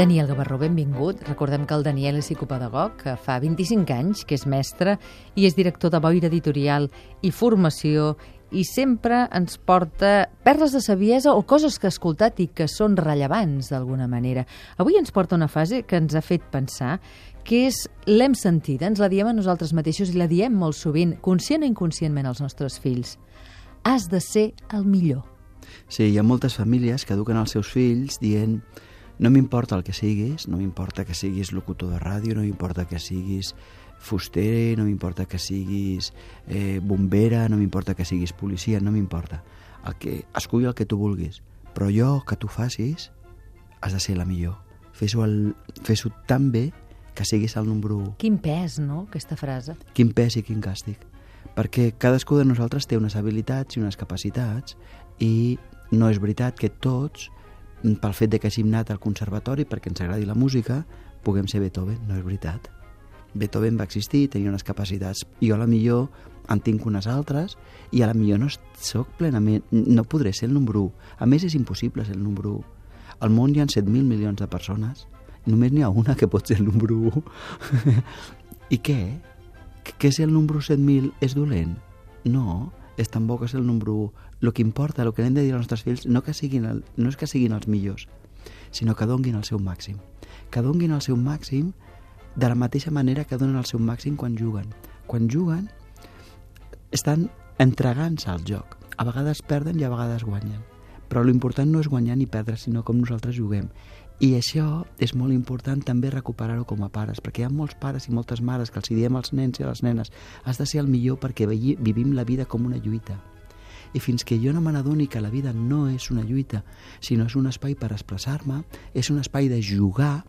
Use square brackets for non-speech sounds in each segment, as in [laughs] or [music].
Daniel Gavarró, benvingut. Recordem que el Daniel és psicopedagog, que fa 25 anys que és mestre i és director de Boira Editorial i Formació i sempre ens porta perles de saviesa o coses que ha escoltat i que són rellevants d'alguna manera. Avui ens porta una fase que ens ha fet pensar que és l'hem sentida, ens la diem a nosaltres mateixos i la diem molt sovint, conscient o inconscientment als nostres fills. Has de ser el millor. Sí, hi ha moltes famílies que eduquen els seus fills dient no m'importa el que siguis, no m'importa que siguis locutor de ràdio, no m'importa que siguis fuster, no m'importa que siguis eh, bombera, no m'importa que siguis policia, no m'importa. El que, escull el que tu vulguis, però jo que tu facis has de ser la millor. Fes-ho fes tan bé que siguis el número 1. Quin pes, no?, aquesta frase. Quin pes i quin càstig. Perquè cadascú de nosaltres té unes habilitats i unes capacitats i no és veritat que tots, pel fet de que hàgim anat al conservatori perquè ens agradi la música, puguem ser Beethoven. No és veritat. Beethoven va existir, tenia unes capacitats. Jo a la millor en tinc unes altres i a la millor no soc plenament... No podré ser el número 1. A més, és impossible ser el número 1. Al món hi ha 7.000 milions de persones. Només n'hi ha una que pot ser el número 1. [laughs] I què? Que ser el número 7.000 és dolent? No, és tan bo que ser el número 1. El que importa, el que hem de dir als nostres fills, no, que siguin el, no és que siguin els millors, sinó que donguin el seu màxim. Que donguin el seu màxim de la mateixa manera que donen el seu màxim quan juguen. Quan juguen, estan entregant-se al joc. A vegades perden i a vegades guanyen. Però l'important no és guanyar ni perdre, sinó com nosaltres juguem. I això és molt important també recuperar-ho com a pares, perquè hi ha molts pares i moltes mares que els diem als nens i a les nenes has de ser el millor perquè vivim la vida com una lluita i fins que jo no me n'adoni que la vida no és una lluita, sinó és un espai per expressar-me, és un espai de jugar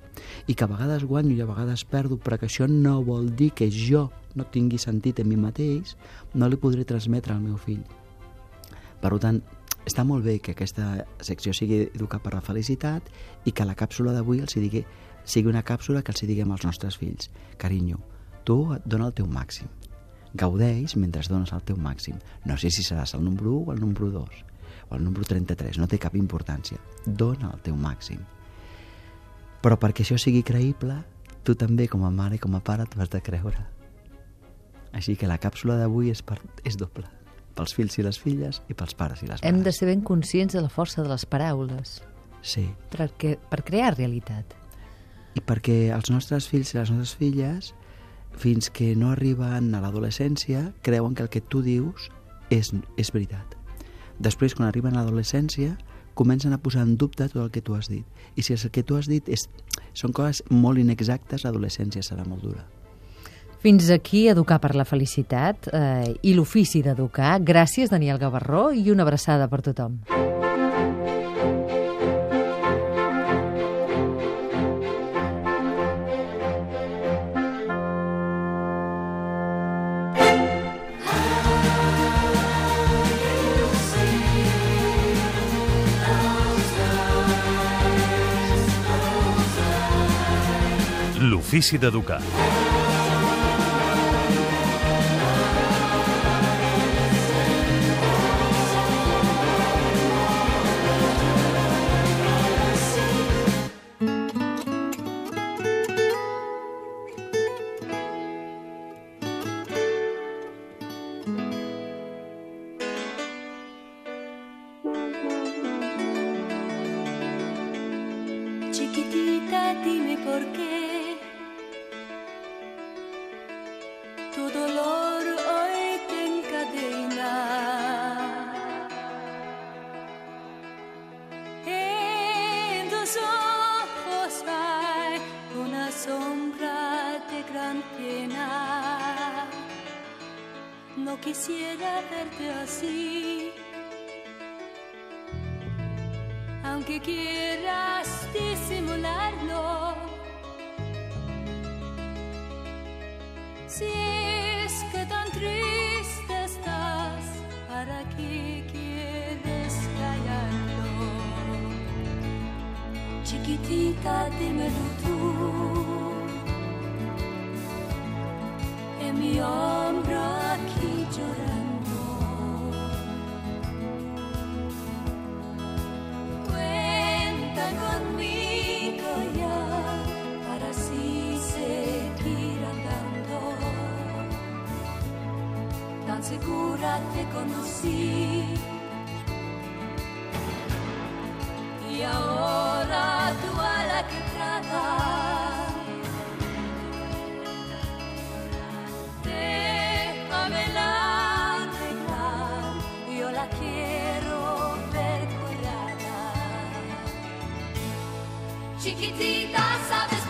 i que a vegades guanyo i a vegades perdo, però que això no vol dir que jo no tingui sentit en mi mateix, no li podré transmetre al meu fill. Per tant, està molt bé que aquesta secció sigui educar per la felicitat i que la càpsula d'avui els digui, sigui una càpsula que els diguem als nostres fills. Carinyo, tu et dona el teu màxim gaudeix mentre dones el teu màxim. No sé si seràs el número 1 o el número 2 o el número 33, no té cap importància. Dona el teu màxim. Però perquè això sigui creïble, tu també, com a mare i com a pare, t'ho has de creure. Així que la càpsula d'avui és, per, és doble pels fills i les filles i pels pares i les mares. Hem de ser ben conscients de la força de les paraules. Sí. Perquè, per crear realitat. I perquè els nostres fills i les nostres filles fins que no arriben a l'adolescència, creuen que el que tu dius és, és veritat. Després, quan arriben a l'adolescència, comencen a posar en dubte tot el que tu has dit. I si el que tu has dit és, són coses molt inexactes, l'adolescència serà molt dura. Fins aquí Educar per la Felicitat eh, i l'ofici d'educar. Gràcies, Daniel Gavarró, i una abraçada per tothom. L'ofici d'educar. Por qué tu dolor hoy te encadena. En tus ojos hay una sombra de gran pena. No quisiera verte así. aunque quieras disimularlo. Si es que tan triste estás, ¿para qué quieres callarlo? Chiquitita, dímelo tú. En mi hombro conocí. Y ahora tú a la que tratas. Déjamela arreglar, yo la quiero ver curada. Chiquitita, sabes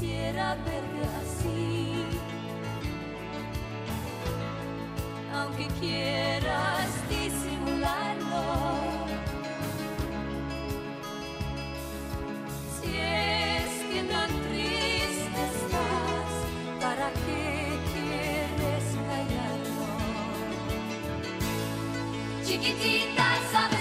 quisiera verte así, aunque quieras disimularlo. Si es que tan triste estás, ¿para qué quieres callarlo? Chiquitita, sabes